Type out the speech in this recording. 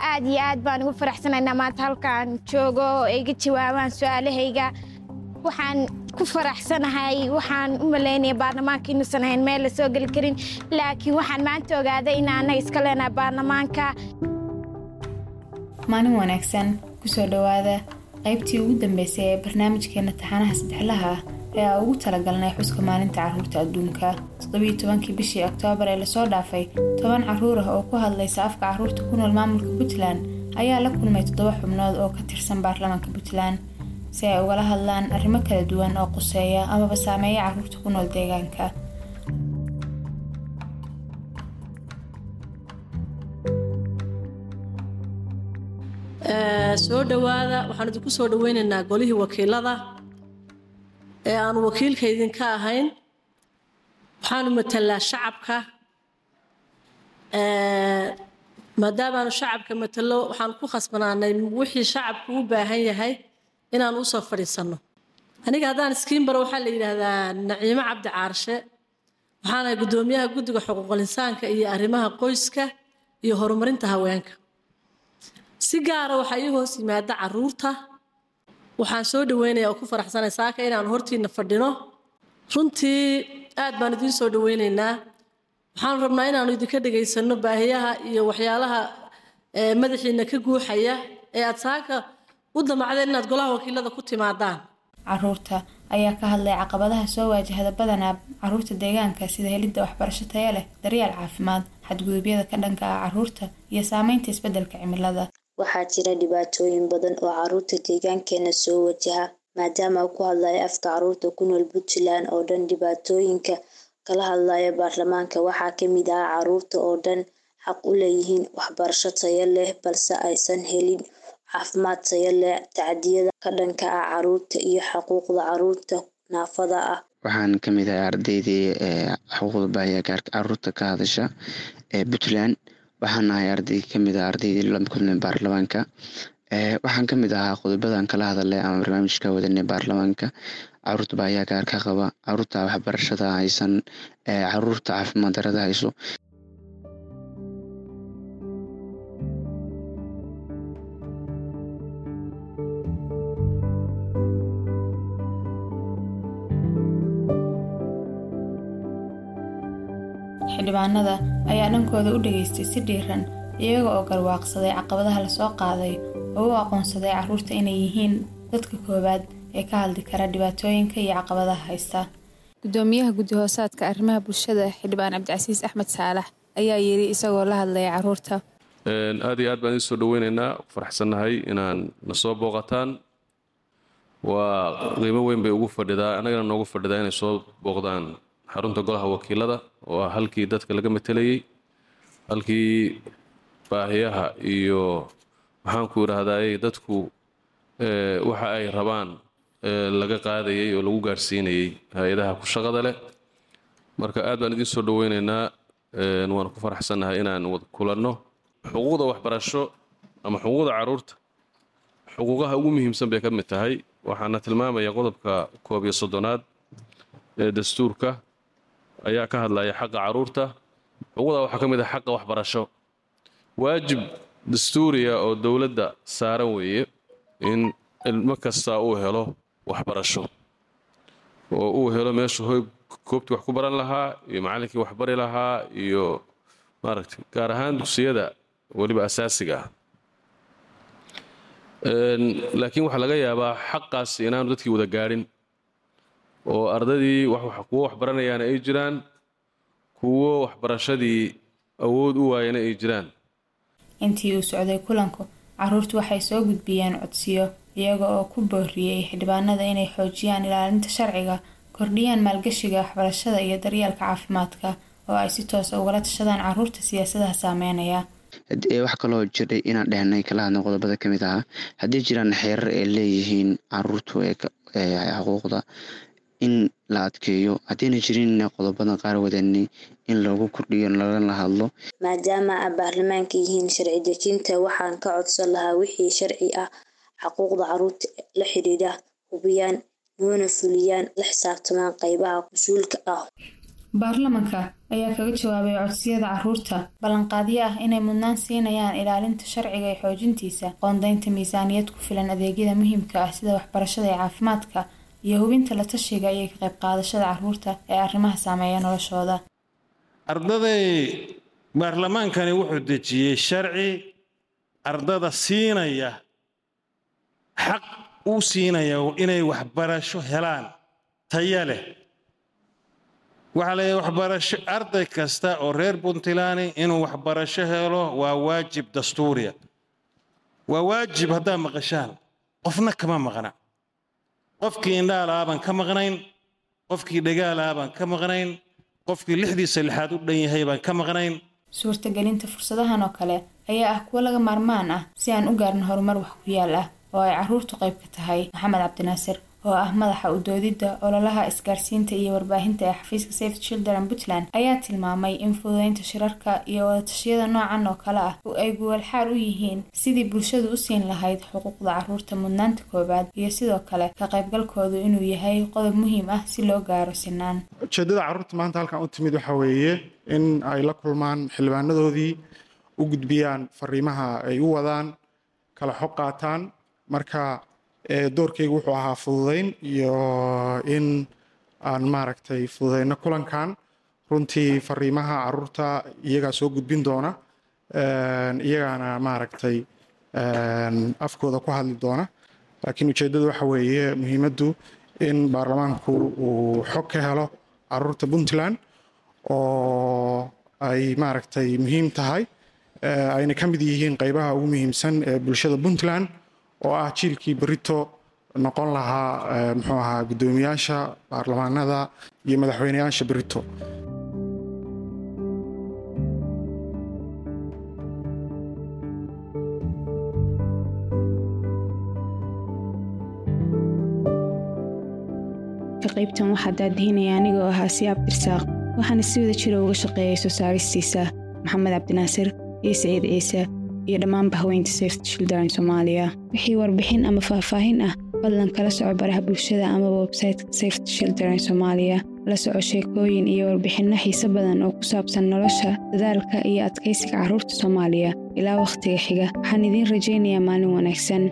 aad iyo aad baan ugu faraxsanaynaa maanta halkaan. Joogo oo iga jawaabaan su'aalahayga. Waxaan ku faraxsanahay waxaan u malaynaya baarlamaanka inuusan ahayn meel la soo geli karin. Laakiin waxaan maanta ogaaday in annaga iska leenahay baarlamaanka maalin wanaagsan ku soo dhowaada. Qaybtii ugu dambeysay ee barnaamijkeena taxanaha saddexlaha. ah ee aa ugu talagalnay xuska maalinta carruurta adduunka. Toddobiyo tobankii bishii oktoobar ee la soo dhaafay toban carruur ah oo ku hadlaysa afka carruurta ku nool maamulka puntland ayaa la kulmay toddoba xubnood oo ka tirsan baarlamaanka puntland. Si ay ugala hadlaan arrimo kala duwan oo quseeya amaba saameeya carruurta ku nool deegaanka. Soo dhowaada waxaan idinku soo dhoweynaynaa golihii wakiilada ee aanu wakiilka idinka ahayn waxaanu matalaa shacabka maadaamaanu shacabka matalo waxaan ku khasbanaanay wixii shacabku u baahan yahay inaan u soo fadhiisanno. Aniga haddaan iskiinbaro waxaa la yidhaahdaa naciimo cabdi caarshe waxaanahay guddoomiyaha guddiga xuquuqul insaanka iyo arrimaha qoyska iyo horumarinta haweenka. Si gaara waxaa ii hoos yimaada carruurta waxaan soo dhaweynaya oo ku faraxsanay saaka inaan hortiina fadhino. Runtii aad baan idiin soo dhaweynaynaa. Waxaan rabnaa inaanu idinka dhagaysano baahiyaha iyo waxyaalaha madaxiina ka guuxaya ee aad saaka u damacdeen inaad golaha wakiilada ku timaadaan. Carruurta ayaa ka hadlay caqabadaha soo waajahda badanaa carruurta deegaanka sida helidda waxbarasho taya leh daryeel caafimaad xadgudubyada ka dhanka ah carruurta iyo saameynta isbeddelka cimilada waxaa jira dhibaatooyin badan oo carruurta deegaankeena soo wajaha maadaama ku hadlaya afka carruurta ku nool puntland oo dhan. Dhibaatooyinka kala hadlaya baarlamaanka waxaa ka mid ah carruurta oo dhan xaq u leeyihiin waxbarasho tayo leh balse aysan helin caafimaad tayo leh. Tacdiyada ka dhanka ah carruurta iyo xuquuqda carruurta naafada ah. Waxaan ka mid ahay ardaydii xuquuqda baahiya gaarka carruurta ka hadasha ee puntland waxaan ahay arday ka mid ah ardaydii la kulmay baarlamaanka waxaan ka mid ahaa qodobadan kala hadalay ama barnaamijka wadanay baarlamaanka carruurta baahiyaa gaarka qaba. Caruurta waxbarashada haysan carruurta caafimaad darada hayso. Xildhibaanada ayaa dhankooda u dhageystay si dhiiran iyaga oo garwaaqsaday caqabadaha la soo qaaday oo u aqoonsaday carruurta inay yihiin dadka koowaad ee ka hadli kara dhibaatooyinka iyo caqabadaha haysta. Gudoomiyaha guddi hoosaadka arrimaha bulshada xildhibaan cabdicasiis axmed saalax ayaa yidhi isagoo la hadlaya carruurta aad iyo aad baan idiin soo dhaweynaynaa ku faraxsannahay inaan na soo booqataan. Waa qiimo weyn bay ugu fadhidaa annagana noogu fadhidaa inay soo booqdaan xarunta golaha wakiilada oo ah halkii dadka laga matelayey halkii baahiyaha iyo maxaanku idhaahdaay dadku waxa ay rabaan laga qaadayay oo lagu gaadhsiinayay hay'adaha ku shaqada leh. Marka aad baan idiin soo dhaweynaynaa waan ku faraxsannahay inaan wada kulanno. Xuquuqda waxbarasho ama xuquuqda carruurta xuquuqaha ugu muhiimsan bay ka mid tahay. Waxaana tilmaamaya qodobka koob iyo soddonaad ee dastuurka ayaa ka hadlaya xaqa carruurta xuquuqda waxaa ka mid ah xaqa waxbarasho. Waajib dastuuriya oo dowladda saaran weeye in ilmo kasta uu helo waxbarasho. Oo uu helo meeshu hoy koobtii wax ku baran lahaa iyo macallinkii wax bari lahaa iyo maaragtay gaar ahaan dugsiyada weliba asaasiga ah. Laakiin waxaa laga yaabaa xaqaasi inaanu dadkii wada gaadhin oo ardaydii kuwo waxbaranayaana ay jiraan kuwo waxbarashadii awood u waayana ay jiraan. Intii uu socday kulanku carruurtu waxay soo gudbiyeen codsiyo iyaga oo ku booriyey xildhibaanada inay xoojiyaan ilaalinta sharciga kordhiyaan maalgashiga waxbarashada iyo daryeelka caafimaadka oo ay si toosa ugala tashadaan carruurta siyaasadaha saameynaya wax kaloo jiray inaan dhehnay kala hadna qodobada ka mid ahaa haddii jiraan xeerar ay leeyihiin caruurtu xuquuqda in la adkeeyo. Haddiina jirin qodobada qaar wadanay in loogu kordhiyo lagala hadlo. Maadaama a baarlamaanka yihiin sharci dejinta waxaan ka codsan lahaa wixii sharci ah xuquuqda carruurta la xidhiidha hubiyaan noona fuliyaan la xisaabtamaan qeybaha mas'uulka ah. Baarlamanka ayaa kaga jawaabay codsiyada carruurta ballanqaadyo ah inay mudnaan siinayaan ilaalinta sharciga iyo xoojintiisa qoondaynta miisaaniyad ku filan adeegyada muhiimka ah sida waxbarashada iyo caafimaadka iyo hubinta la tashiga iyo ka qayb qaadashada carruurta ee arrimaha saameeya noloshooda. Ardaday baarlamaankani wuxuu dejiyey sharci ardada siinaya xaq uu siinaya inay waxbarasho helaan taya leh. Waxaa leeyahay waxbarasho arday kasta oo reer puntland inuu waxbarasho helo waa waajib dastuuriya. Waa waajib haddaad maqashaan. Qofna kama maqna qofkii indhaalaha baan ka maqnayn qofkii dhagaalaha baan ka maqnayn qofkii lixdiisa lixaad u dhan yahay baan ka maqnayn. Suurtagelinta fursadahan oo kale ayaa ah kuwo laga maarmaan ah si aan u gaarno horumar wax ku yaal ah oo ay caruurtu qayb ka tahay maxamed cabdinaasir oo ah madaxa udoodidda ololaha isgaarsiinta iyo warbaahinta ee xafiiska safe children puntland ayaa tilmaamay in fududeynta shirarka iyo wadatashyada noocan oo kale ah ay guwalxaar u yihiin sidii bulshadu u siin lahayd xuquuqda carruurta mudnaanta koowaad iyo sidoo kale ka qaybgalkoodu inuu yahay qodob muhiim ah si loo gaaro sinaan. Ujeeddada carruurta maanta halkan u timid waxaa weeye in ay la kulmaan xildhibaanadoodii u gudbiyaan fariimaha ay u wadaan kala xog qaataan. Marka doorkaygu wuxuu ahaa fududayn iyo in aan maaragtay fududayno kulankan. Runtii fariimaha carruurta iyagaa soo gudbin doona iyagaana maaragtay afkooda ku hadli doona. Laakiin ujeeddadu waxa weeye muhiimaddu in baarlamaanku uu xog ka helo carruurta puntland oo ay maaragtay muhiim tahay. Ayna ka mid yihiin qaybaha ugu muhiimsan ee bulshada puntland oo ah jiilkii berito noqon lahaa muxuu ahaa guddoomiyaasha baarlamaanada iyo madaxweyneyaasha berito ka qaybtan waxaa daadihinaya anigoo ahaa siyaab dirsaaq waxaana si wada jira uga shaqeeyay soo saaristiisa maxamed cabdinaasir iyo saciid ciise iyo dhammaanba haweynta safe children soomaaliya wixii warbixin ama faahfaahin ah fadlan kala soco baraha bulshada ama websayteka safe children soomaaliya la soco sheekooyin iyo warbixinno xiise badan oo ku saabsan nolosha dadaalka iyo adkaysiga carruurta soomaaliya. Ilaa wakhtiga xiga waxaan idiin rajaynayaa maalin wanaagsan